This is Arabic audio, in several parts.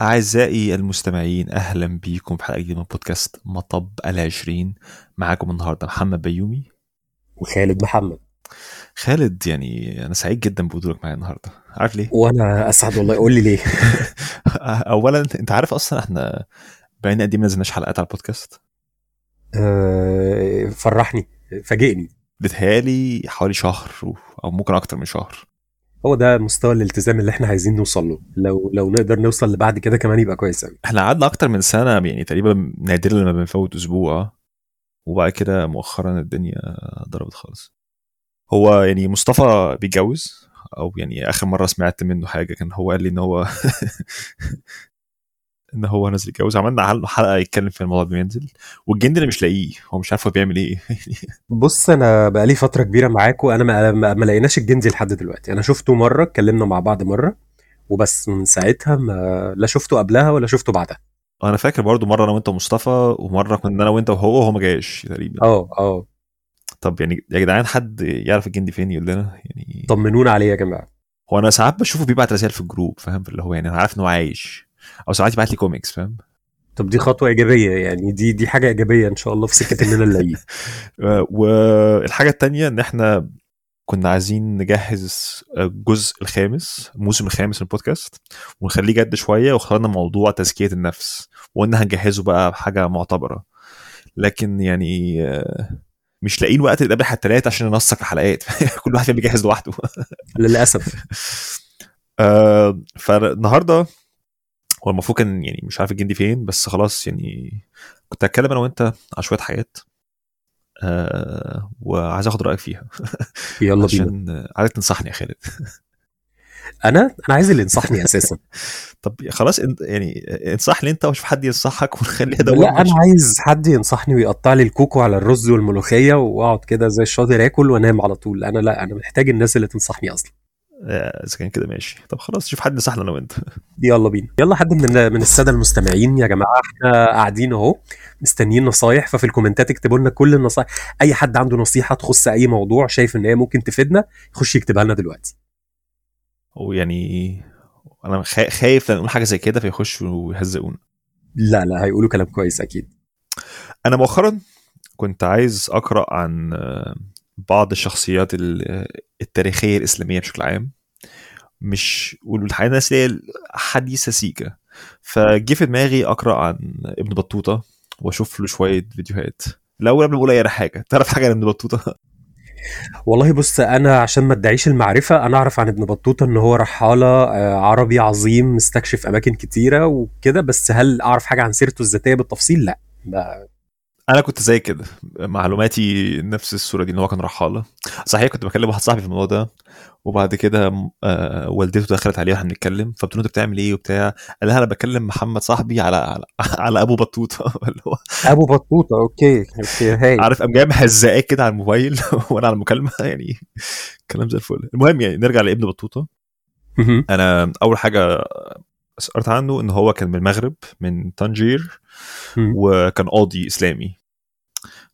أعزائي المستمعين أهلا بيكم في حلقة جديدة من بودكاست مطب العشرين. معاكم النهاردة محمد بيومي. وخالد محمد. خالد يعني أنا سعيد جدا بوجودك معايا النهاردة. عارف ليه؟ وأنا أسعد والله. قول لي ليه. أولا أنت عارف أصلا إحنا بقينا قد إيه ما نزلناش حلقات على البودكاست؟ أه فرحني. فاجئني. بتهيألي حوالي شهر أو ممكن أكتر من شهر. هو ده مستوى الالتزام اللي إحنا عايزين نوصل له. لو لو نقدر نوصل لبعد كده كمان يبقى كويس قوي إحنا قعدنا أكتر من سنة يعني تقريبا نادرا لما بنفوت أسبوع وبعد كده مؤخرا الدنيا ضربت خالص. هو يعني مصطفى بيتجوز أو يعني آخر مرة سمعت منه حاجة كان هو قال لي إن هو إن هو نازل يتجوز. عملنا حلقة يتكلم في الموضوع بينزل والجن اللي مش لاقيه هو مش عارف هو بيعمل إيه. بص أنا بقالي فترة كبيرة معاكم أنا ما, ما, ما لقيناش الجندي لحد دلوقتي. أنا شفته مرة اتكلمنا مع بعض مرة وبس من ساعتها ما لا شفته قبلها ولا شفته بعدها. أنا فاكر برضو مرة أنا وأنت ومصطفى ومرة كنا أنا وأنت وهو وهو ما جاش تقريبا. آه آه. طب يعني يا جدعان حد يعرف الجندي فين؟ يقول لنا يعني طمنونا عليه يا جماعة. هو أنا ساعات بشوفه بيبعت رسائل في ال group فاهم؟ اللي هو يعني أنا عارف إن هو عايش. أو ساعات يبعت لي كوميكس فاهم؟ طب دي خطوة إيجابية يعني دي دي حاجة إيجابية إن شاء الله في سكة اننا نلاقيه والحاجة التانية إن إحنا كنا عايزين نجهز الجزء الخامس الموسم الخامس من البودكاست ونخليه جد شوية واخترنا موضوع تزكية النفس وقلنا هنجهزه بقى بحاجة معتبرة. لكن يعني مش لاقيين وقت نتقابل حتى الثلاث عشان ننسق الحلقات. كل واحد بيجهز لوحده. للأسف. آه فالنهاردة هو المفروض كان يعني مش عارف الجندي فين بس خلاص يعني كنت هتكلم أنا وأنت على شوية حاجات آه وعايز أخد رأيك فيها. يلا بينا. عشان عايزك تنصحني يا خالد. أنا؟ أنا عايز اللي ينصحني أساسا. طب خلاص انت يعني انصحني أنت وشوف حد ينصحك ونخليها ده لا أنا عايز حد ينصحني ويقطع لي الكوكو على الرز والملوخية وأقعد كده زي الشاطر آكل وأنام على طول. أنا لا أنا محتاج الناس اللي تنصحني أصلا. إذا كان كده ماشي. طب خلاص شوف حد ينصحنا أنا وأنت. يلا بينا. يلا حد من من السادة المستمعين يا جماعة. إحنا قاعدين أهو مستنيين نصايح ففي الكومنتات اكتبوا لنا كل النصايح. أي حد عنده نصيحة تخص أي موضوع شايف إن هي ممكن تفيدنا يخش يكتبها لنا دلوقتي. ويعني أنا خايف نقول حاجة زي كده فيخشوا ويهزقونا لا لا هيقولوا كلام كويس أكيد. أنا مؤخرا كنت عايز أقرأ عن بعض الشخصيات التاريخية الإسلامية بشكل عام مش والحقيقة الناس اللي حديثة سيكا فجه في دماغي أقرأ عن ابن بطوطة وأشوف له شوية فيديوهات. الأول قبل ما أقول أي حاجة. تعرف حاجة عن ابن بطوطة؟ والله بص أنا عشان ما ادعيش المعرفة أنا أعرف عن ابن بطوطة إن هو رحاله عربي عظيم مستكشف أماكن كتيرة وكده بس هل أعرف حاجة عن سيرته الذاتية بالتفصيل؟ لا. أنا كنت زي كده. معلوماتي نفس الصورة دي إن هو كان رحالة. صحيح كنت بكلم واحد صاحبي في الموضوع ده وبعد كده آه والدته دخلت عليه وإحنا بنتكلم. فبتقول أنت بتعمل إيه وبتاع؟ قال لها أنا بكلم محمد صاحبي على على, على أبو بطوطة. اللي هو أبو بطوطة okay okay هاي عارف قام جاي مهزقاه كده على الموبايل وأنا على المكالمة يعني كلام زي الفل. المهم يعني نرجع لابن بطوطة. أنا أول حاجة قرأت عنه إن هو كان من المغرب من طنجير وكان قاضي إسلامي.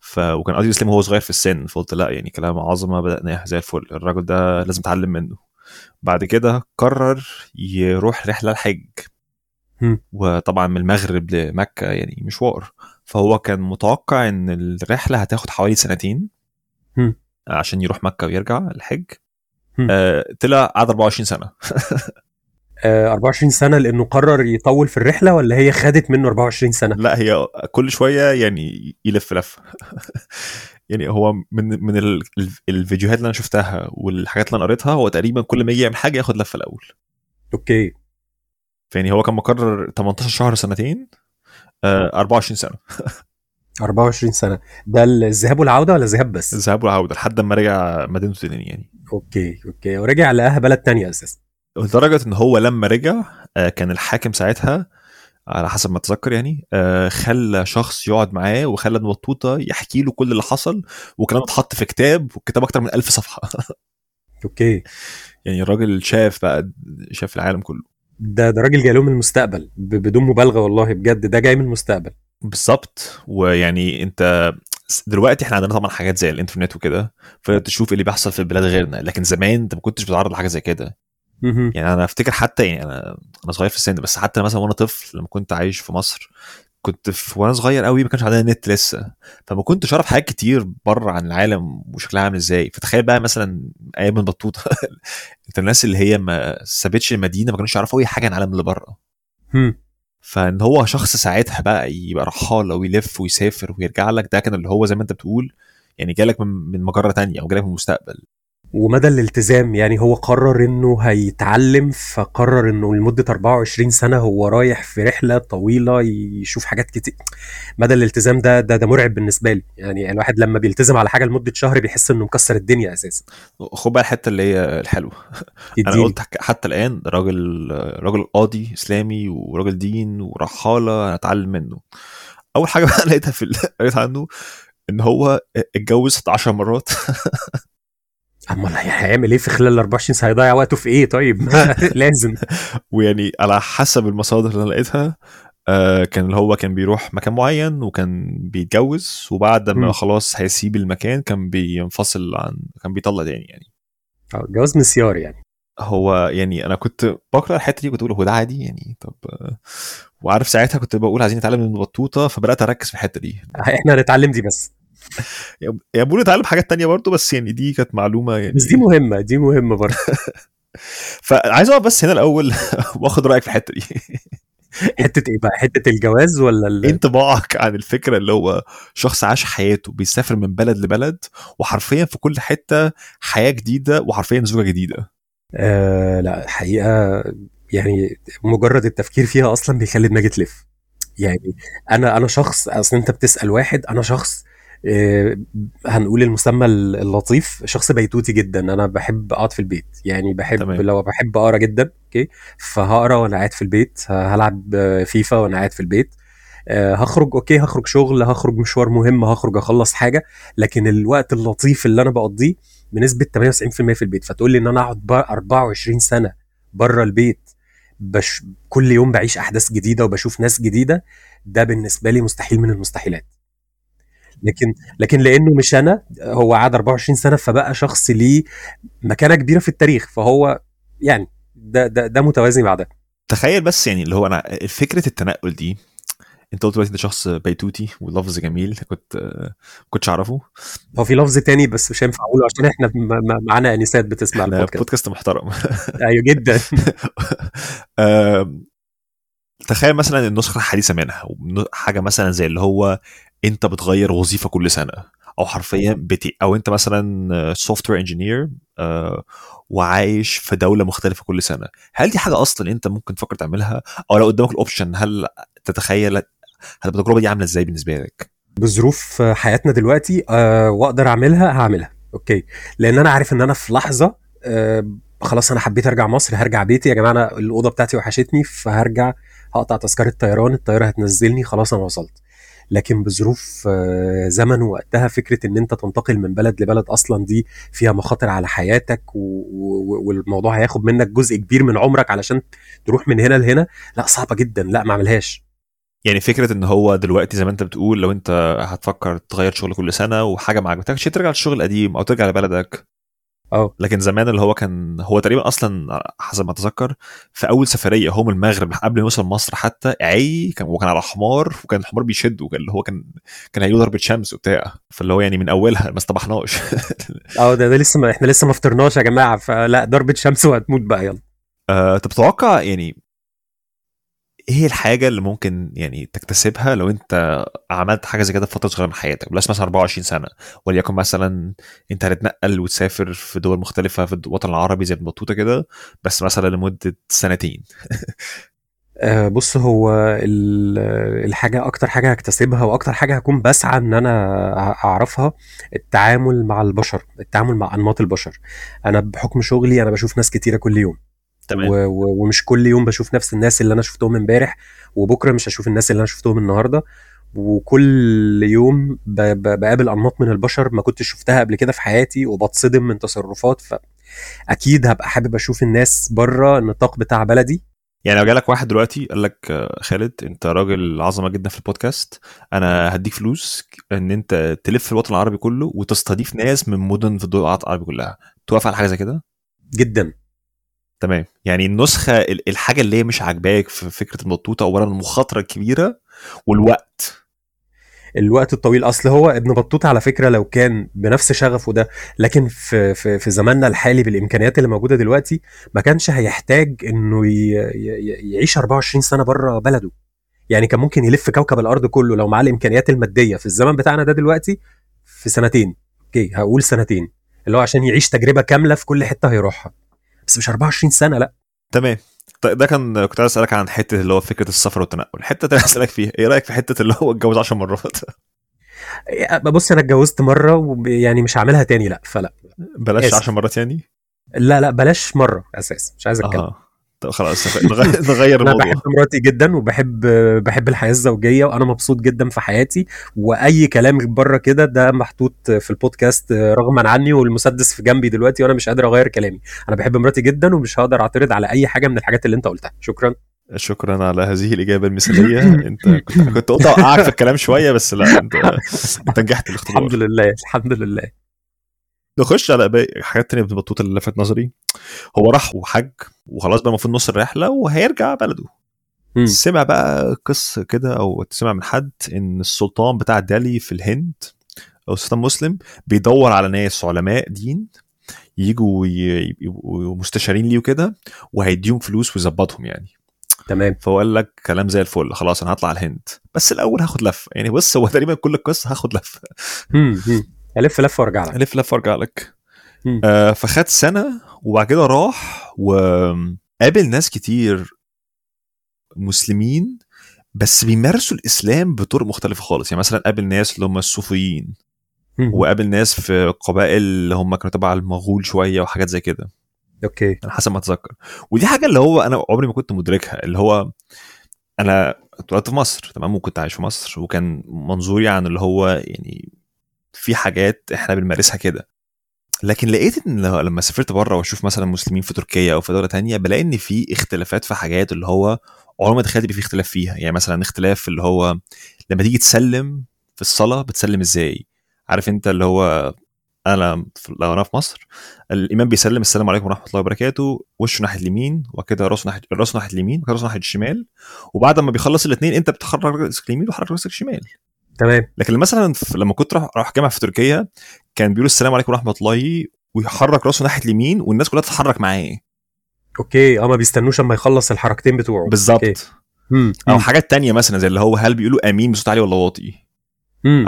ف وكان قاضي إسلامي وهو صغير في السن فقلت لأ يعني كلام عظمة بدأنا زي الفل. الراجل ده لازم أتعلم منه. بعد كده قرر يروح رحلة الحج. وطبعا من المغرب لمكة يعني مشوار. فهو كان متوقع إن الرحلة هتاخد حوالي سنتين. عشان يروح مكة ويرجع الحج. آه طلع قعد 24 سنة. 24 سنة لأنه قرر يطول في الرحلة ولا هي خدت منه 24 سنة؟ لا هي كل شوية يعني يلف لفه يعني هو من من الفيديوهات اللي أنا شفتها والحاجات اللي أنا قريتها هو تقريبا كل ما يجي يعمل حاجة ياخد لفة الأول. okay. يعني هو كان مقرر 18 شهر سنتين 24 سنة. 24 سنة. ده الذهاب والعودة ولا الذهاب بس؟ الذهاب والعودة لحد ما رجع مدينته تاني يعني. okay okay. ورجع لقاها بلد تانية أساسا. لدرجة إن هو لما رجع كان الحاكم ساعتها على حسب ما أتذكر يعني خلى شخص يقعد معاه وخلى ابن بطوطة يحكي له كل اللي حصل وكلام اتحط في كتاب والكتاب أكتر من ألف صفحة. أوكي. يعني الراجل شاف بقى شاف العالم كله. ده ده راجل جاي له من المستقبل بدون مبالغة والله بجد ده جاي من المستقبل. بالظبط. ويعني أنت دلوقتي إحنا عندنا طبعا حاجات زي الإنترنت وكده فتشوف اللي بيحصل في البلاد غيرنا لكن زمان أنت ما كنتش بتتعرض لحاجة زي كده. يعني أنا أفتكر حتى يعني أنا أنا صغير في السن بس حتى مثلا وأنا طفل لما كنت عايش في مصر كنت في وأنا صغير قوي ما كانش عندنا نت لسه. فما كنتش أعرف حاجات كتير بره عن العالم وشكلها عامل إزاي. فتخيل بقى مثلا أيام بطوطه انت الناس اللي هي ما سابتش المدينة ما كانوش يعرفوا أي حاجة عن العالم اللي بره. فإن هو شخص ساعتها بقى يبقى رحال أو يلف ويسافر ويرجع لك ده كان اللي هو زي ما أنت بتقول يعني جالك من من مجرة تانية أو جالك من المستقبل. ومدى الالتزام يعني هو قرر إنه هيتعلم فقرر إنه لمدة 24 سنة هو رايح في رحلة طويلة يشوف حاجات كتير. مدى الالتزام ده ده, ده مرعب بالنسبة لي. يعني الواحد لما بيلتزم على حاجة لمدة شهر بيحس إنه مكسر الدنيا أساسا. خد بقى الحتة اللي هي الحلوة. أنا قلت حتى الآن راجل راجل قاضي إسلامي وراجل دين ورحالة هنتعلم منه. أول حاجة بقى لقيتها في قريت عنه إن هو اتجوز 10 مرات. أمال هيعمل إيه في خلال ال 24 ساعة؟ هيضيع وقته في إيه طيب؟ لازم. ويعني على حسب المصادر اللي أنا لقيتها آه كان اللي هو كان بيروح مكان معين وكان بيتجوز وبعد ما خلاص هيسيب المكان كان بينفصل عن كان بيطلع تاني يعني. آه جواز مسيار يعني. هو يعني أنا كنت بقرأ الحتة دي كنت بقول هو ده عادي يعني طب وعارف ساعتها كنت بقول عايزين نتعلم من بطوطه فبدأت أركز في الحتة دي. إحنا هنتعلم دي بس. يعني بقول نتعلم حاجات تانية برضه بس يعني دي كانت معلومة يعني بس دي مهمة دي مهمة برضه. فعايز أقف بس هنا الأول وآخد رأيك في الحتة دي. حتة إيه بقى؟ حتة الجواز ولا ال... انطباعك عن الفكرة اللي هو شخص عاش حياته بيسافر من بلد لبلد وحرفيا في كل حتة حياة جديدة وحرفيا زوجة جديدة. آه لا الحقيقة يعني مجرد التفكير فيها أصلا بيخلي دماغي تلف. يعني أنا أنا شخص أصل أنت بتسأل واحد أنا شخص هنقول المسمى اللطيف شخص بيتوتي جدا. أنا بحب أقعد في البيت. يعني بحب تمام. لو بحب أقرأ جدا okay فهقرأ وأنا قاعد في البيت. هلعب فيفا وأنا قاعد في البيت. أه هخرج okay هخرج شغل هخرج مشوار مهم هخرج أخلص حاجة. لكن الوقت اللطيف اللي أنا بقضيه بنسبة 98% في البيت. فتقول لي إن أنا أقعد 24 سنة بره البيت بش كل يوم بعيش أحداث جديدة وبشوف ناس جديدة ده بالنسبة لي مستحيل من المستحيلات. لكن لكن لأنه مش أنا هو قعد 24 سنة فبقى شخص ليه مكانة كبيرة في التاريخ فهو يعني ده ده ده متوازي مع ده تخيل بس يعني اللي هو أنا فكرة التنقل دي أنت قلت دلوقتي أنت شخص بيتوتي ولفظ جميل كنت كنتش أعرفه. هو في لفظ تاني بس مش هينفع أقوله عشان إحنا معانا أنسات بتسمع البودكاست. بودكاست محترم. أيوه جدا. تخيل مثلا النسخة الحديثة منها حاجة مثلا زي اللي هو انت بتغير وظيفة كل سنة أو حرفيا بتي أو انت مثلا software engineer وعايش في دولة مختلفة كل سنة. هل دي حاجة أصلا انت ممكن تفكر تعملها؟ أو لو قدامك ال option هل تتخيل هتبقى التجربة دي عاملة إزاي بالنسبة لك؟ بظروف حياتنا دلوقتي أه وأقدر أعملها هعملها. okay. لأن أنا عارف إن أنا في لحظة أه خلاص أنا حبيت أرجع مصر هرجع بيتي. يا جماعة أنا الأوضة بتاعتي وحشتني فهرجع هقطع تذكرة طيران الطيارة هتنزلني خلاص أنا وصلت. لكن بظروف آه، زمن وقتها فكرة إن أنت تنتقل من بلد لبلد أصلا دي فيها مخاطر على حياتك والموضوع هياخد منك جزء كبير من عمرك علشان تروح من هنا لهنا. لا صعبة جدا. لا ما اعملهاش. يعني فكرة إن هو دلوقتي زي ما أنت بتقول لو أنت هتفكر تغير شغل كل سنة وحاجة ما عجبتكش ترجع للشغل القديم أو ترجع لبلدك. آه لكن زمان اللي هو كان هو تقريبا أصلا حسب ما أتذكر في أول سفرية هو من المغرب قبل ما يوصل مصر حتى عي كان وكان على حمار وكان الحمار بيشده كان اللي هو كان كان هيجي ضربة شمس وبتاع. فاللي هو يعني من أولها ما استبحناش. آه ده, ده لسه ما إحنا لسه ما فطرناش يا جماعة فلا ضربة شمس وهتموت بقى يلا. أه تتوقع يعني إيه الحاجة اللي ممكن يعني تكتسبها لو انت عملت حاجة زي كده في فترة صغيرة من حياتك؟ بلاش مثلا 24 سنة وليكن مثلا انت هتتنقل وتسافر في دول مختلفة في الوطن العربي زي بطوطة كده بس مثلا لمدة سنتين. آه، بص هو الحاجة أكتر حاجة هكتسبها وأكتر حاجة هكون بسعى إن أنا أعرفها التعامل مع البشر التعامل مع أنماط البشر. أنا بحكم شغلي أنا بشوف ناس كتيرة كل يوم. تمام. و... و... ومش كل يوم بشوف نفس الناس اللي أنا شفتهم امبارح وبكرة مش هشوف الناس اللي أنا شفتهم النهارده. وكل يوم ب... ب... بقابل أنماط من البشر ما كنتش شفتها قبل كده في حياتي وبتصدم من تصرفات فأكيد هبقى حابب أشوف الناس بره النطاق بتاع بلدي. يعني لو جالك واحد دلوقتي قال لك خالد أنت راجل عظمة جدا في البودكاست أنا هديك فلوس إن أنت تلف الوطن العربي كله وتستضيف ناس من مدن في الدول العربي كلها. توافق على حاجة زي كده؟ جدا. تمام. يعني النسخة الحاجة اللي هي مش عاجباك في فكرة البطوطه اولا المخاطرة الكبيرة والوقت. الوقت الطويل أصل هو ابن بطوطة على فكرة لو كان بنفس شغفه ده لكن في في في زماننا الحالي بالإمكانيات اللي موجودة دلوقتي ما كانش هيحتاج إنه يعيش 24 سنة بره بلده. يعني كان ممكن يلف كوكب الأرض كله لو معاه الإمكانيات المادية. في الزمن بتاعنا ده دلوقتي في سنتين. أوكي هقول سنتين. اللي هو عشان يعيش تجربة كاملة في كل حتة هيروحها. بس مش 24 سنة لأ. تمام. طيب ده كان كنت عايز أسألك عن حتة اللي هو فكرة السفر والتنقل. الحته اللي اسالك فيها. إيه رأيك في حتة اللي هو اتجوز 10 مرات؟ بص أنا اتجوزت مرة ويعني مش هعملها تاني لأ فلأ. بلاش 10 مرات يعني؟ لا لأ بلاش مرة أساس مش عايز أتكلم. آه. خلاص نغير الموضوع. أنا بحب مراتي جدا وبحب بحب الحياة الزوجية وأنا مبسوط جدا في حياتي. وأي كلام بره كده ده محطوط في البودكاست رغما عني والمسدس في جنبي دلوقتي وأنا مش قادر أغير كلامي. أنا بحب مراتي جدا ومش هقدر أعترض على أي حاجة من الحاجات اللي أنت قلتها. شكرا. شكرا على هذه الإجابة المثالية. أنت كنت كنت قلت أوقعك في الكلام شوية بس لا أنت أنت نجحت الاختبار الحمد لله الحمد لله. نخش على باقي حاجات تانية من بطوطة اللي لفت نظري. هو راح وحج وخلاص بقى المفروض نص الرحلة وهيرجع بلده. م. سمع بقى قصه كده أو سمع من حد إن السلطان بتاع دالي في الهند أو سلطان مسلم بيدور على ناس علماء دين يجوا يبقوا مستشارين ليه وكده وهيديهم فلوس ويظبطهم يعني. تمام. فهو قال لك كلام زي الفل خلاص أنا هطلع الهند. بس الأول هاخد لفة. يعني بص هو تقريبا كل القصة هاخد لفة. ألف لفة وأرجع لك. ألف لفة وأرجع لك. آه فخد سنة وبعد كده راح وقابل ناس كتير مسلمين بس بيمارسوا الإسلام بطرق مختلفة خالص. يعني مثلا قابل ناس اللي هم الصوفيين وقابل ناس في قبائل اللي هم كانوا تبع المغول شوية وحاجات زي كده. أوكي. أنا حسب ما اتذكر ودي حاجة اللي هو أنا عمري ما كنت مدركها اللي هو أنا اتولدت في مصر تمام؟ وكنت عايش في مصر وكان منظوري عن اللي هو يعني في حاجات إحنا بنمارسها كده. لكن لقيت إن لما سافرت بره وأشوف مثلا مسلمين في تركيا أو في دولة تانية بلاقي إن في اختلافات في حاجات اللي هو عمري ما تخيلت في اختلاف فيها. يعني مثلا اختلاف اللي هو لما تيجي تسلم في الصلاة بتسلم إزاي؟ عارف أنت اللي هو أنا لو أنا في مصر الإمام بيسلم السلام عليكم ورحمة الله وبركاته وشه ناحية اليمين وكده راسه ناحية راسه ناحية اليمين وكده راسه ناحية الشمال وبعد ما بيخلص الاثنين أنت بتحرك راسك اليمين وحرك راسك الشمال. تمام. لكن مثلا لما كنت راح راح جامعة في تركيا كان بيقول السلام عليكم ورحمة الله ويحرك راسه ناحية اليمين والناس كلها تتحرك معاه. أوكي. آه ما بيستنوش اما يخلص الحركتين بتوعه. بالظبط. أو حاجات تانية مثلا زي اللي هو هل بيقولوا آمين بصوت عالي ولا واطي.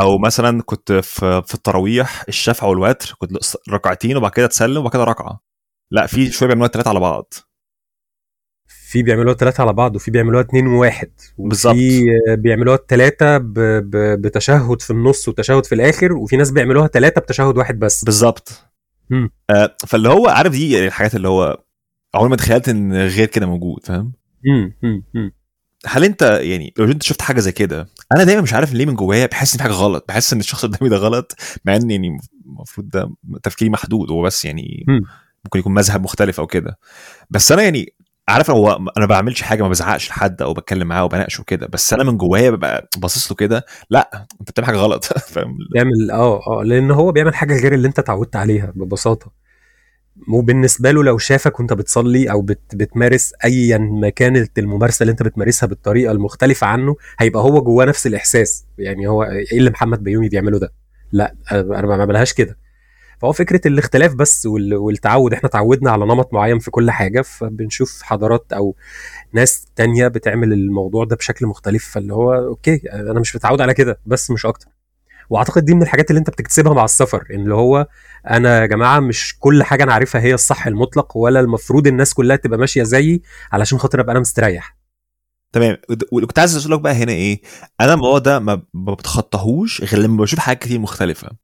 أو مثلا كنت في في التراويح الشفع والوتر كنت ركعتين وبعد كده تسلم وبعد كده ركعة. لأ في شوية بيعملوها الثلاثه على بعض. في بيعملوها ثلاثة على بعض وفي بيعملوها اتنين وواحد بالظبط وفي بيعملوها الثلاثة. بتشهد في النص وتشهد في الآخر وفي ناس بيعملوها ثلاثة بتشهد واحد بس بالظبط آه فاللي هو عارف دي يعني الحاجات اللي هو عمري ما تخيلت إن غير كده موجود فاهم؟ هل أنت يعني لو أنت شفت حاجة زي كده أنا دايما مش عارف ليه من جوايا بحس إن في حاجة غلط بحس إن الشخص قدامي ده غلط مع إن يعني المفروض ده تفكيري محدود هو بس يعني م. ممكن يكون مذهب مختلف أو كده بس أنا يعني عارف هو أنا ما بعملش حاجة ما بزعقش لحد أو بتكلم معاه وبناقشه كده بس أنا من جوايا ببقى باصص له كده لأ أنت بتعمل حاجة غلط. فاهم؟ بيعمل آه آه لأن هو بيعمل حاجة غير اللي أنت اتعودت عليها ببساطة. وبالنسبة له لو شافك وأنت بتصلي أو بت بتمارس ايا ما كانت الممارسة اللي أنت بتمارسها بالطريقة المختلفة عنه هيبقى هو جواه نفس الإحساس. يعني هو إيه اللي محمد بيومي بيعمله ده؟ لأ أنا ما بعملهاش كده. فهو فكرة الاختلاف بس والتعود. إحنا تعودنا على نمط معين في كل حاجة فبنشوف حضارات أو ناس تانية بتعمل الموضوع ده بشكل مختلف. فاللي هو أوكي أنا مش متعود على كده بس مش أكتر. وأعتقد دي من الحاجات اللي أنت بتكتسبها مع السفر إن اللي هو أنا يا جماعة مش كل حاجة أنا عارفها هي الصح المطلق ولا المفروض الناس كلها تبقى ماشية زيي علشان خاطر أبقى أنا مستريح. تمام. وكنت عايز أسألك بقى هنا إيه؟ أنا الموضوع ده ما بتخطاهوش غير لما بشوف حاجات كتير مختلفة.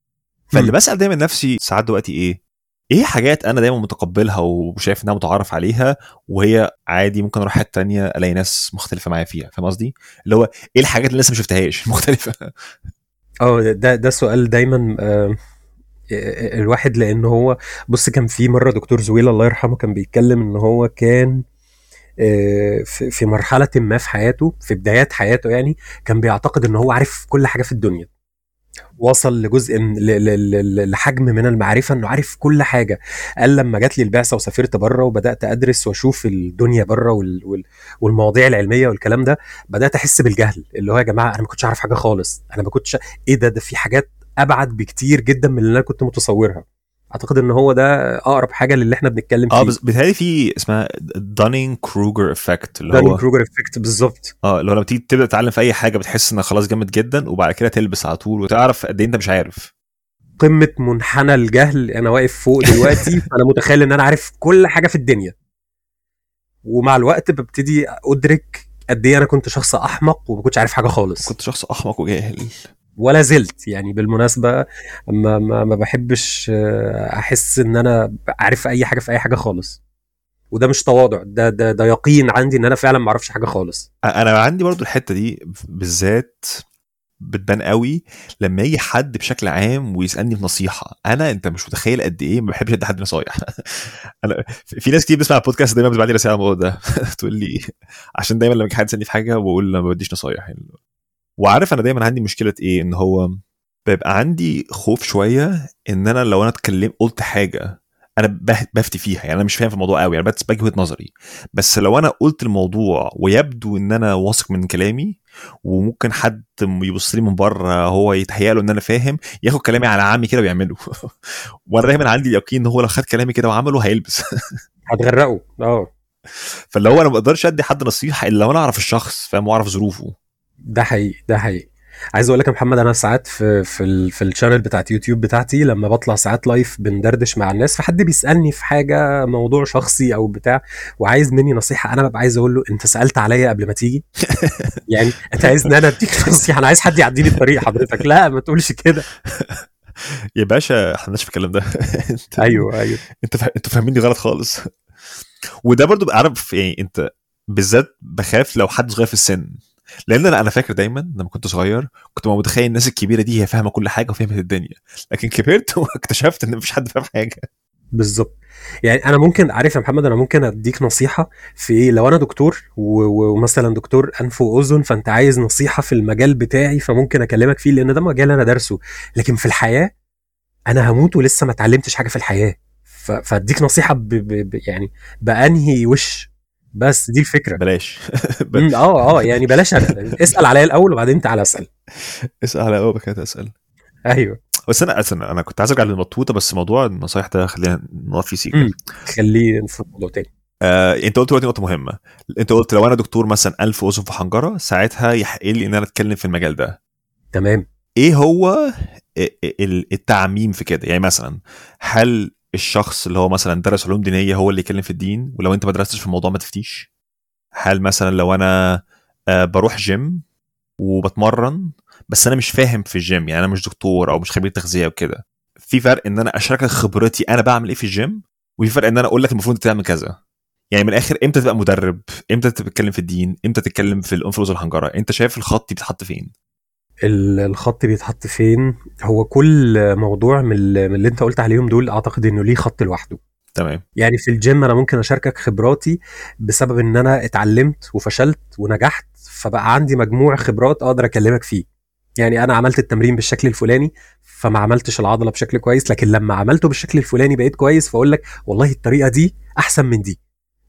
فاللي بسأل دايما نفسي ساعات دلوقتي إيه؟ إيه حاجات أنا دايما متقبلها وشايف إنها متعارف عليها وهي عادي ممكن أروح حتة تانية ألاقي ناس مختلفة معايا فيها فاهم قصدي؟ اللي هو إيه الحاجات اللي لسه ما شفتهاش مختلفة؟ آه ده ده سؤال دايما آه الواحد لأن هو بص كان في مرة دكتور زويل الله يرحمه كان بيتكلم إن هو كان في مرحلة ما في حياته في بدايات حياته يعني كان بيعتقد إن هو عارف كل حاجة في الدنيا. وصل لجزء لحجم من المعرفة إنه عارف كل حاجة. قال لما جات لي البعثة وسافرت بره وبدأت أدرس وأشوف الدنيا بره والمواضيع العلمية والكلام ده بدأت أحس بالجهل. اللي هو يا جماعة أنا ما كنتش أعرف حاجة خالص. أنا ما كنتش إيه ده؟ ده في حاجات أبعد بكتير جدا من اللي أنا كنت متصورها. اعتقد ان هو ده اقرب حاجة للي إحنا بنتكلم فيه. آه بس بيتهيألي في اسمها Dunning Kruger effect اللي هو Dunning Kruger effect بالظبط. آه اللي هو لما تيجي تبدأ تتعلم في أي حاجة بتحس انك خلاص جامد جدا وبعد كده تلبس على طول وتعرف قد إيه أنت مش عارف. قمة منحنى الجهل أنا واقف فوق دلوقتي أنا متخيل إن أنا عارف كل حاجة في الدنيا. ومع الوقت ببتدي أدرك قد إيه أنا كنت شخص أحمق وما كنتش عارف حاجة خالص. كنت شخص أحمق وجاهل. ولا زلت. يعني بالمناسبة ما, ما, ما بحبش آه، أحس إن أنا عارف أي حاجة في أي حاجة خالص. وده مش تواضع. ده ده ده يقين عندي إن أنا فعلا ما أعرفش حاجة خالص. أنا عندي برضو الحتة دي بالذات بتبان قوي لما يجي حد بشكل عام ويسألني في نصيحة. أنا أنت مش متخيل قد إيه ما بحبش ادي حد نصايح. أنا في ناس كتير بتسمع البودكاست دايما بتبعت لي رسالة على الموضوع ده. تقول لي عشان دايما لما حد يسألني في حاجة بقول ما بديش نصايح. يعني وعارف أنا دايما عندي مشكلة إيه؟ إن هو بيبقى عندي خوف شوية إن أنا لو أنا اتكلمت قلت حاجة أنا بفتي فيها يعني أنا مش فاهم في الموضوع قوي يعني بس باجي وجهة نظري. بس لو أنا قلت الموضوع ويبدو إن أنا واثق من كلامي وممكن حد يبص لي من بره هو يتهيأ له إن أنا فاهم ياخد كلامي على عمي كده ويعمله. وأنا دايما عندي اليقين إن هو لو خد كلامي كده وعمله هيلبس. هتغرقه. آه. فاللي هو أنا ما أقدرش أدي حد نصيحة إلا لو أنا أعرف الشخص فاهم؟ وأعرف ظروفه. ده حقيقي ده حقيقي. عايز أقول لك يا محمد أنا ساعات في في ال في ال channel بتاعت يوتيوب بتاعتي لما بطلع ساعات live بندردش مع الناس فحد بيسألني في حاجة موضوع شخصي أو بتاع وعايز مني نصيحة أنا ببقى عايز أقول له أنت سألت عليا قبل ما تيجي؟ يعني أنت عايز ان أنا أديك نصيحة أنا عايز حد يعدي لي الطريق حضرتك. لا ما تقولش كده. يا باشا إحنا في الكلام ده. أيوه أيوه. أنت فا... أنتوا فاهميني غلط خالص. وده برضو عارف يعني أنت بالذات بخاف لو حد صغير في السن. لأن أنا أنا فاكر دايما لما كنت صغير كنت متخيل الناس الكبيرة دي هي فاهمة كل حاجة وفهمت الدنيا. لكن كبرت واكتشفت إن مفيش حد فاهم حاجة. بالظبط. يعني أنا ممكن عارف يا محمد أنا ممكن أديك نصيحة في إيه؟ لو أنا دكتور ومثلا دكتور انف وأذن فأنت عايز نصيحة في المجال بتاعي فممكن أكلمك فيه لأن ده مجال أنا دارسه. لكن في الحياة أنا هموت ولسه ما اتعلمتش حاجة في الحياة. فأديك نصيحة ب ب يعني بأنهي وش بس دي الفكرة. بلاش. آه آه يعني بلاش اسأل عليا الأول وبعدين تعالى أسأل. اسأل عليا الأول بعد اسال أيوه. بس أنا أصلا أنا كنت عايز أرجع للمطوطة بس موضوع النصايح ده خلينا نقف فيه سيكا. خليه في موضوع تاني. آه، أنت قلت دلوقتي نقطة مهمة. أنت قلت لو أنا دكتور مثلا ألف اذن في حنجره ساعتها يحق لي إن أنا أتكلم في المجال ده. تمام. إيه هو التعميم في كده؟ يعني مثلا هل الشخص اللي هو مثلا درس علوم دينية هو اللي يتكلم في الدين؟ ولو أنت ما درستش في الموضوع ما تفتيش؟ هل مثلا لو أنا آه، بروح جيم وبتمرن بس أنا مش فاهم في الجيم يعني أنا مش دكتور أو مش خبير تغذية وكده في فرق إن أنا أشاركك خبرتي أنا بعمل إيه في الجيم وفي فرق إن أنا أقول لك المفروض تعمل كذا. يعني من الآخر إمتى تبقى مدرب؟ إمتى تتكلم في الدين؟ إمتى تتكلم في الانفلونزا الحنجره أنت شايف الخط بيتحط فين؟ الخط بيتحط فين. هو كل موضوع من اللي انت قلت عليهم دول اعتقد انه ليه خط لوحده. تمام. يعني في الجيم أنا ممكن اشاركك خبراتي بسبب ان أنا اتعلمت وفشلت ونجحت فبقى عندي مجموع خبرات أقدر اكلمك فيه. يعني أنا عملت التمرين بالشكل الفلاني فما عملتش العضلة بشكل كويس لكن لما عملته بالشكل الفلاني بقيت كويس فأقول لك والله الطريقة دي أحسن من دي.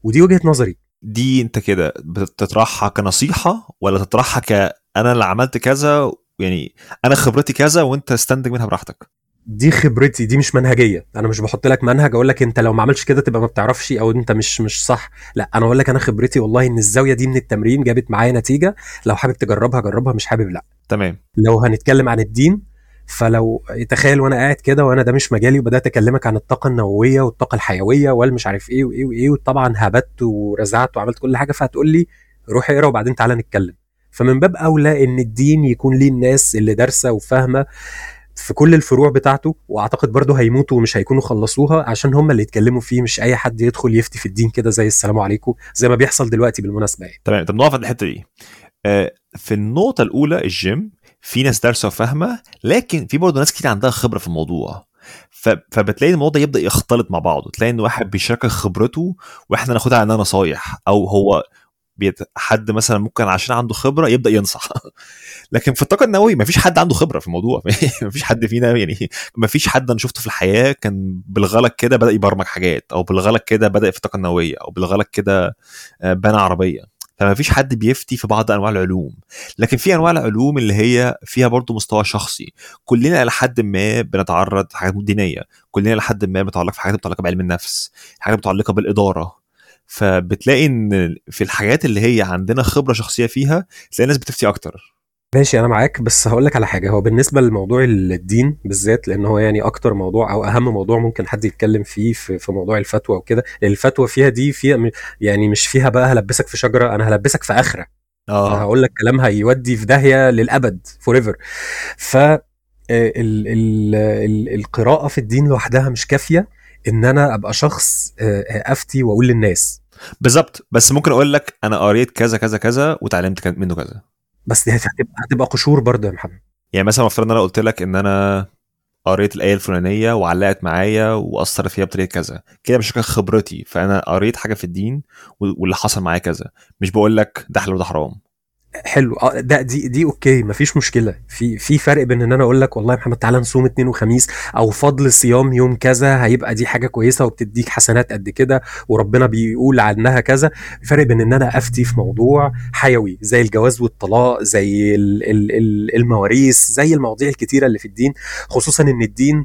ودي وجهة نظري. دي انت كده بتطرحها كنصيحة ولا تطرحها ك أنا اللي عملت كذا يعني أنا خبرتي كذا وأنت استنتج منها براحتك. دي خبرتي دي مش منهجية. أنا مش بحط لك منهج أقول لك أنت لو ما عملتش كده تبقى ما بتعرفش أو أنت مش مش صح. لا أنا أقول لك أنا خبرتي والله إن الزاوية دي من التمرين جابت معايا نتيجة. لو حابب تجربها جربها مش حابب لا. تمام. لو هنتكلم عن الدين فلو تخيل وأنا قاعد كده وأنا ده مش مجالي وبدأت أكلمك عن الطاقة النووية والطاقة الحيوية والمش عارف إيه وإيه وإيه وطبعا هبت ورزعت وعملت كل حاجة فهتقول لي روح اقرا وبعدين تعالى نتكلم. فمن باب أولى إن الدين يكون ليه الناس اللي دارسة وفاهمة في كل الفروع بتاعته وأعتقد برضه هيموتوا ومش هيكونوا خلصوها عشان هم اللي يتكلموا فيه مش أي حد يدخل يفتي في الدين كده زي السلام عليكم زي ما بيحصل دلوقتي بالمناسبة يعني. تمام طب نقف عند الحتة دي آه في النقطة الأولى الجيم في ناس دارسة وفاهمة لكن في برضه ناس كتير عندها خبرة في الموضوع فبتلاقي الموضوع يبدأ يختلط مع بعضه تلاقي إن واحد بيشارك خبرته وإحنا ناخدها عنها نصايح أو هو حد مثلا ممكن عشان عنده خبرة يبدأ ينصح. لكن في الطاقة النووية ما فيش حد عنده خبرة في الموضوع. ما فيش حد فينا يعني ما فيش حد أنا شفته في الحياة كان بالغلط كده بدأ يبرمج حاجات أو بالغلط كده بدأ في الطاقة النووية أو بالغلط كده آه، بنى عربية. فما فيش حد بيفتي في بعض أنواع العلوم. لكن في أنواع العلوم اللي هي فيها برضو مستوى شخصي. كلنا لحد ما بنتعرض في حاجات دينية. كلنا لحد ما بنتعلق في حاجات متعلقة بعلم النفس حاجات متعلقة بالإدارة. فبتلاقي إن في الحاجات اللي هي عندنا خبرة شخصية فيها تلاقي الناس بتفتي أكتر. ماشي أنا معاك بس هقول لك على حاجة. هو بالنسبة لموضوع الدين بالذات لأن هو يعني أكتر موضوع أو أهم موضوع ممكن حد يتكلم فيه في, في موضوع الفتوى وكده الفتوى فيها دي فيها يعني مش فيها بقى هلبسك في شجرة أنا هلبسك في آخرة. آه. هقول لك كلام هيودي في داهية للأبد forever ف ال ال ال القراءة في الدين لوحدها مش كافية. إن أنا أبقى شخص افتي وأقول للناس. بالظبط. بس ممكن أقول لك أنا قريت كذا كذا كذا وتعلمت منه كذا. بس دي هتبقى هتبقى قشور برضه يا محمد. يعني مثلا افترض إن أنا قلت لك إن أنا قريت الآية الفلانية وعلقت معايا وأثرت فيها بطريقة كذا. كده مش خبرتي. فأنا قريت حاجة في الدين واللي حصل معايا كذا. مش بقول لك ده حلال وده حرام. حلو. آه ده دي دي أوكي مفيش مشكلة. في في فرق بين إن أنا أقول لك والله يا محمد تعالى نصوم اثنين وخميس أو فضل صيام يوم كذا هيبقى دي حاجة كويسة وبتديك حسنات قد كده وربنا بيقول عنها كذا. فرق بين إن أنا أفتي في موضوع حيوي زي الجواز والطلاق زي المواريث زي المواضيع الكتيرة اللي في الدين خصوصا إن الدين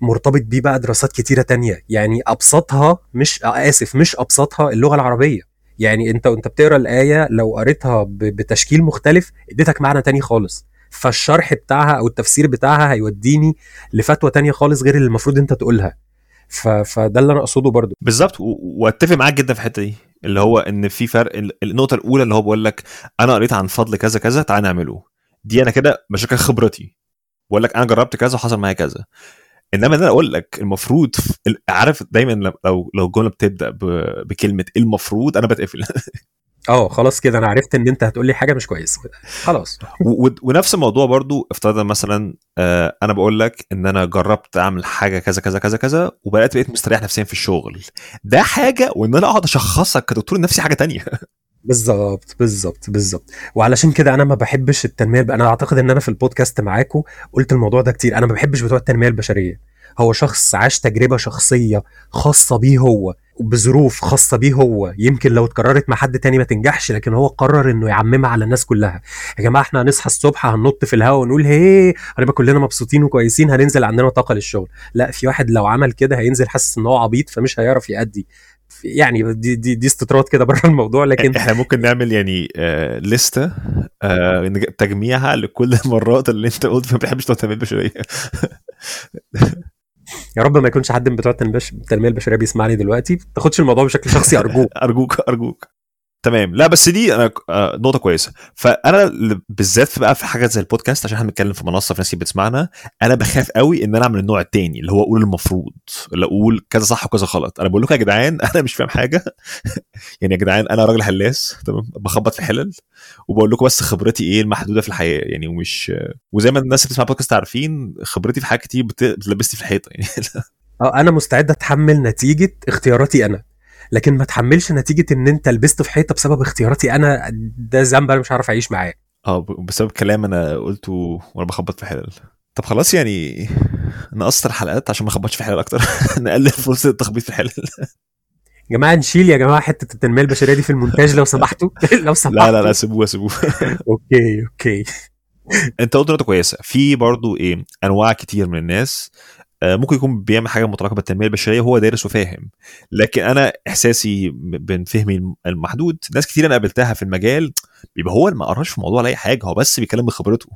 مرتبط بيه بقى دراسات كتيرة تانية. يعني أبسطها مش آسف مش أبسطها اللغة العربية. يعني انت وانت بتقرأ الآية لو قريتها بتشكيل مختلف اديتك معنى تاني خالص. فالشرح بتاعها أو التفسير بتاعها هيوديني لفتوى تانية خالص غير اللي المفروض انت تقولها. ف... فده اللي أنا أقصده برضو. بالظبط وأتفق معاك جدا في الحتة دي. اللي هو إن في فرق النقطة الأولى اللي هو بقول لك أنا قريت عن فضل كذا كذا تعال نعمله. دي أنا كده بشكل خبرتي. بقول لك أنا جربت كذا وحصل معايا كذا. إنما أنا أقول لك المفروض عارف دايما لو لو الجملة بتبدأ بكلمة المفروض أنا بتقفل. آه خلاص كده أنا عرفت إن أنت هتقول لي حاجة مش كويسة. خلاص. ونفس الموضوع برضو افترض مثلا آه أنا بقول لك إن أنا جربت أعمل حاجة كذا كذا كذا كذا وبقيت بقيت مستريح نفسيا في الشغل. ده حاجة وإن أنا أقعد أشخصك كدكتور نفسي حاجة تانية. بالظبط بالظبط بالظبط. وعلشان كده أنا ما بحبش التنمية أنا أعتقد إن أنا في البودكاست معاكم قلت الموضوع ده كتير. أنا ما بحبش بتوع التنمية البشرية. هو شخص عاش تجربة شخصية خاصة بيه هو بظروف خاصة بيه هو. يمكن لو اتكررت مع حد تاني ما تنجحش لكن هو قرر إنه يعممها على الناس كلها. يا جماعة إحنا هنصحى الصبح هننط في الهواء ونقول هي هنبقى كلنا مبسوطين وكويسين هننزل عندنا طاقة للشغل. لا في واحد لو عمل كده هينزل حاسس إن هو عبيط فمش هيعرف يأدي. يعني دي دي, دي استطراد كده بره الموضوع لكن إحنا ممكن نعمل يعني آه لسته آه تجميعها لكل المرات اللي أنت قلت ما بتحبش التنميه البشريه يا رب ما يكونش حد من بتوع التنمية البشرية بيسمعني دلوقتي. ما تاخدش الموضوع بشكل شخصي أرجوك. أرجوك أرجوك. تمام. لا بس دي أنا آه، نقطة كويسة. فأنا بالذات بقى في حاجة زي البودكاست عشان إحنا بنتكلم في منصة في ناس بتسمعنا أنا بخاف قوي إن أنا أعمل النوع التاني اللي هو أقول المفروض اللي أقول كذا صح وكذا غلط. أنا بقول لكم يا جدعان أنا مش فاهم حاجة. يعني يا جدعان أنا راجل هلاس تمام؟ بخبط في حلل وبقول لكم بس خبرتي إيه المحدودة في الحياة. يعني ومش وزي ما الناس اللي بتسمع بودكاست عارفين خبرتي في حاجات كتير بتلبسني في الحيطة. يعني أه أنا مستعد أتحمل نتيجة اختياراتي أنا. لكن ما تحملش نتيجة إن أنت لبست في حيطة بسبب اختياراتي أنا ده ذنب أنا مش عارف أعيش معاه. آه بسبب كلام أنا قلته وأنا بخبط في حلال طب خلاص يعني نقصر الحلقات عشان ما نخبطش في حلال أكتر. نقلل فرصة التخبيط في الحلال يا جماعة نشيل يا جماعة حتة التنمية البشرية دي في المونتاج لو سمحتوا. لو سمحتوا لا لا لا سيبوها سيبوها okay okay. أنت قلت نقطة كويسة. في برضو إيه أنواع كتير من الناس ممكن يكون بيعمل حاجة متعلقه بالتنميه البشرية وهو دارس وفاهم. لكن أنا إحساسي من فهمي المحدود ناس كتير أنا قابلتها في المجال بيبقى هو ما قراش في الموضوع ولا أي حاجة هو بس بيتكلم بخبرته.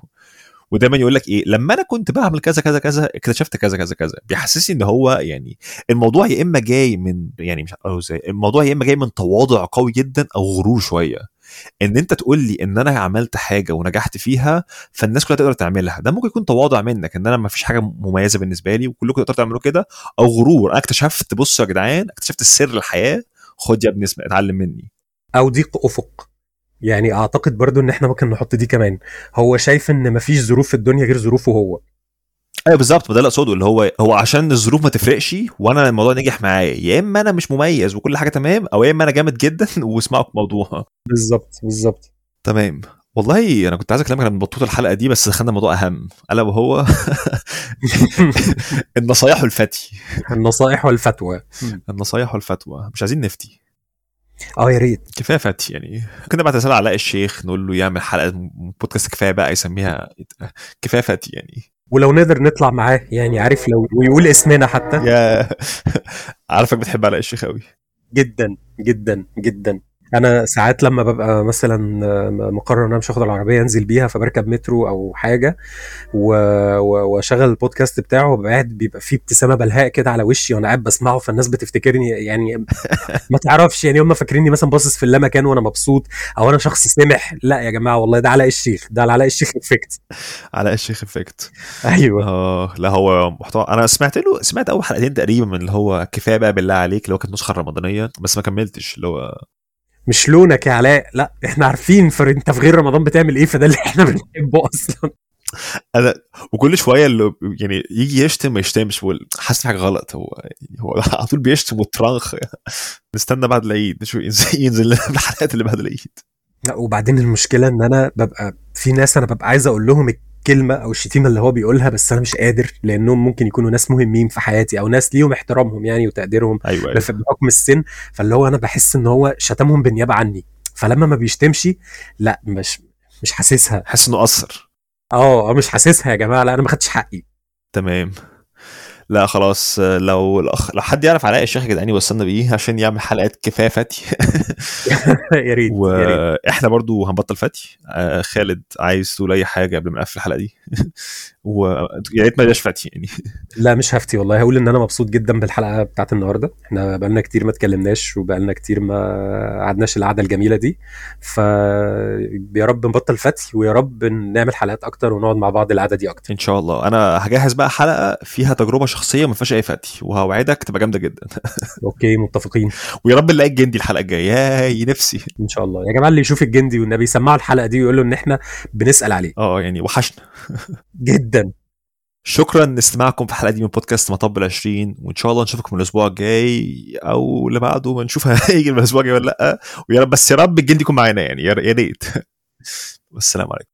ودايما يقول لك إيه لما أنا كنت بعمل كذا كذا كذا اكتشفت كذا كذا كذا. بيحسسني إن هو يعني الموضوع يا إما جاي من يعني مش إزاي الموضوع يا إما جاي من تواضع قوي جدا أو غرور شوية. إن أنت تقول لي إن أنا عملت حاجة ونجحت فيها فالناس كلها تقدر تعملها. ده ممكن يكون تواضع منك إن أنا ما فيش حاجة مميزة بالنسبة لي وكلكم تقدروا تعملوا كده أو غرور. أنا اكتشفت بصوا يا جدعان اكتشفت السر الحياة. خد يا ابني اتعلم مني. أو ضيق افق يعني أعتقد برضو إن إحنا ممكن نحط دي كمان. هو شايف إن مفيش ظروف في الدنيا غير ظروفه هو. أيوه بالظبط ما ده اللي أقصده اللي هو هو عشان الظروف ما تفرقش وأنا الموضوع نجح معايا. يا إما أنا مش مميز وكل حاجة تمام أو يا إما أنا جامد جدا واسمعوا الموضوع. بالظبط بالظبط. تمام. والله أنا كنت عايز أكلمك عن بطوط الحلقة دي بس دخلنا موضوع أهم. ألا وهو النصايح والفتي. النصائح والفتوى. النصايح والفتوى. مش عايزين نفتي. آه يا ريت. كفايه فتي يعني. كنا بعد رساله علاء الشيخ نقول له يعمل حلقة بودكاست كفاية بقى يسميها كفايه فتي يعني. ولو نقدر نطلع معاه يعني عارف لو ويقول اسمنا حتى. يا عارفك بتحب علاء الشيخ قوي جدا جدا جدا. أنا ساعات لما ببقى مثلا مقرر إن أنا مش هاخد العربية أنزل بيها فبركب مترو أو حاجة وأشغل البودكاست بتاعه وببقى قاعد بيبقى فيه ابتسامة بلهاء كده على وشي وأنا قاعد بسمعه فالناس بتفتكرني يعني ما تعرفش يعني هم فاكريني مثلا باصص في اللامكان وأنا مبسوط أو أنا شخص سمح لا يا جماعة والله ده علاء الشيخ ده علاء الشيخ إفكت. علاء الشيخ إفكت. أيوه. آه لا هو محتوى أنا سمعت له سمعت أول حلقتين تقريبا من اللي هو كفاية بقى بالله عليك اللي هو كانت النسخه الرمضانيه بس ما كملتش اللي هو مش لونك يا علاء. لا إحنا عارفين فر انت في غير رمضان بتعمل إيه؟ فده اللي إحنا بنحبه أصلا. أنا وكل شوية اللي يعني يجي يشتم ما يشتمش حاسس حاجة غلط. هو هو على طول بيشتم وترانخ نستنى بعد العيد نشوف ينزل لنا الحلقات اللي بعد العيد. لا وبعدين المشكلة إن أنا ببقى في ناس أنا ببقى عايز أقول لهم الكلمة أو الشتيمة اللي هو بيقولها بس أنا مش قادر لأنهم ممكن يكونوا ناس مهمين في حياتي أو ناس ليهم احترامهم يعني وتقديرهم أيوه, أيوة. بحكم السن. فاللي هو أنا بحس إن هو شتمهم بالنيابه عني. فلما ما بيشتمش لأ مش مش حاسسها. حاسس إنه قصر. آه مش حاسسها يا جماعة لأ أنا ما خدتش حقي. تمام. لا خلاص لو الأخ... لو حد يعرف علاء الشيخ يا جدعان يوصلنا بيه عشان يعمل حلقات كفاية فتي. يا ريت وإحنا برضو هنبطل فتي. آه خالد عايز تقول أي حاجة قبل ما نقفل الحلقة دي؟ ويا ريت ما يبقاش فتي يعني. لا مش هفتي والله. هقول إن أنا مبسوط جدا بالحلقة بتاعت النهارده. إحنا بقالنا كتير ما اتكلمناش وبقالنا كتير ما قعدناش القعدة الجميلة دي. ف يا رب نبطل فتي ويا رب نعمل حلقات أكتر ونقعد مع بعض القعدة دي أكتر. إن شاء الله. أنا هجهز بقى حلقة فيها تجربة شخصية ما فيهاش أي فتي. وهوعدك تبقى جامدة جدا. okay متفقين. ويا رب نلاقي الجندي الحلقة الجاية. ياي نفسي. إن شاء الله. يا جماعة اللي يشوف الجندي والنبي يسمعوا الحلقة دي ويقول له إن إحنا بنسأل عليه. آه يعني وحشنا. جدا. شكرا لاستماعكم في الحلقة دي من بودكاست مطب ال 20 وإن شاء الله نشوفكم الأسبوع الجاي أو اللي بعده. ما نشوف هيجي الأسبوع الجاي ولا لأ. ويا رب بس يا رب الجندي يكون معانا يعني. يا ريت. والسلام عليكم.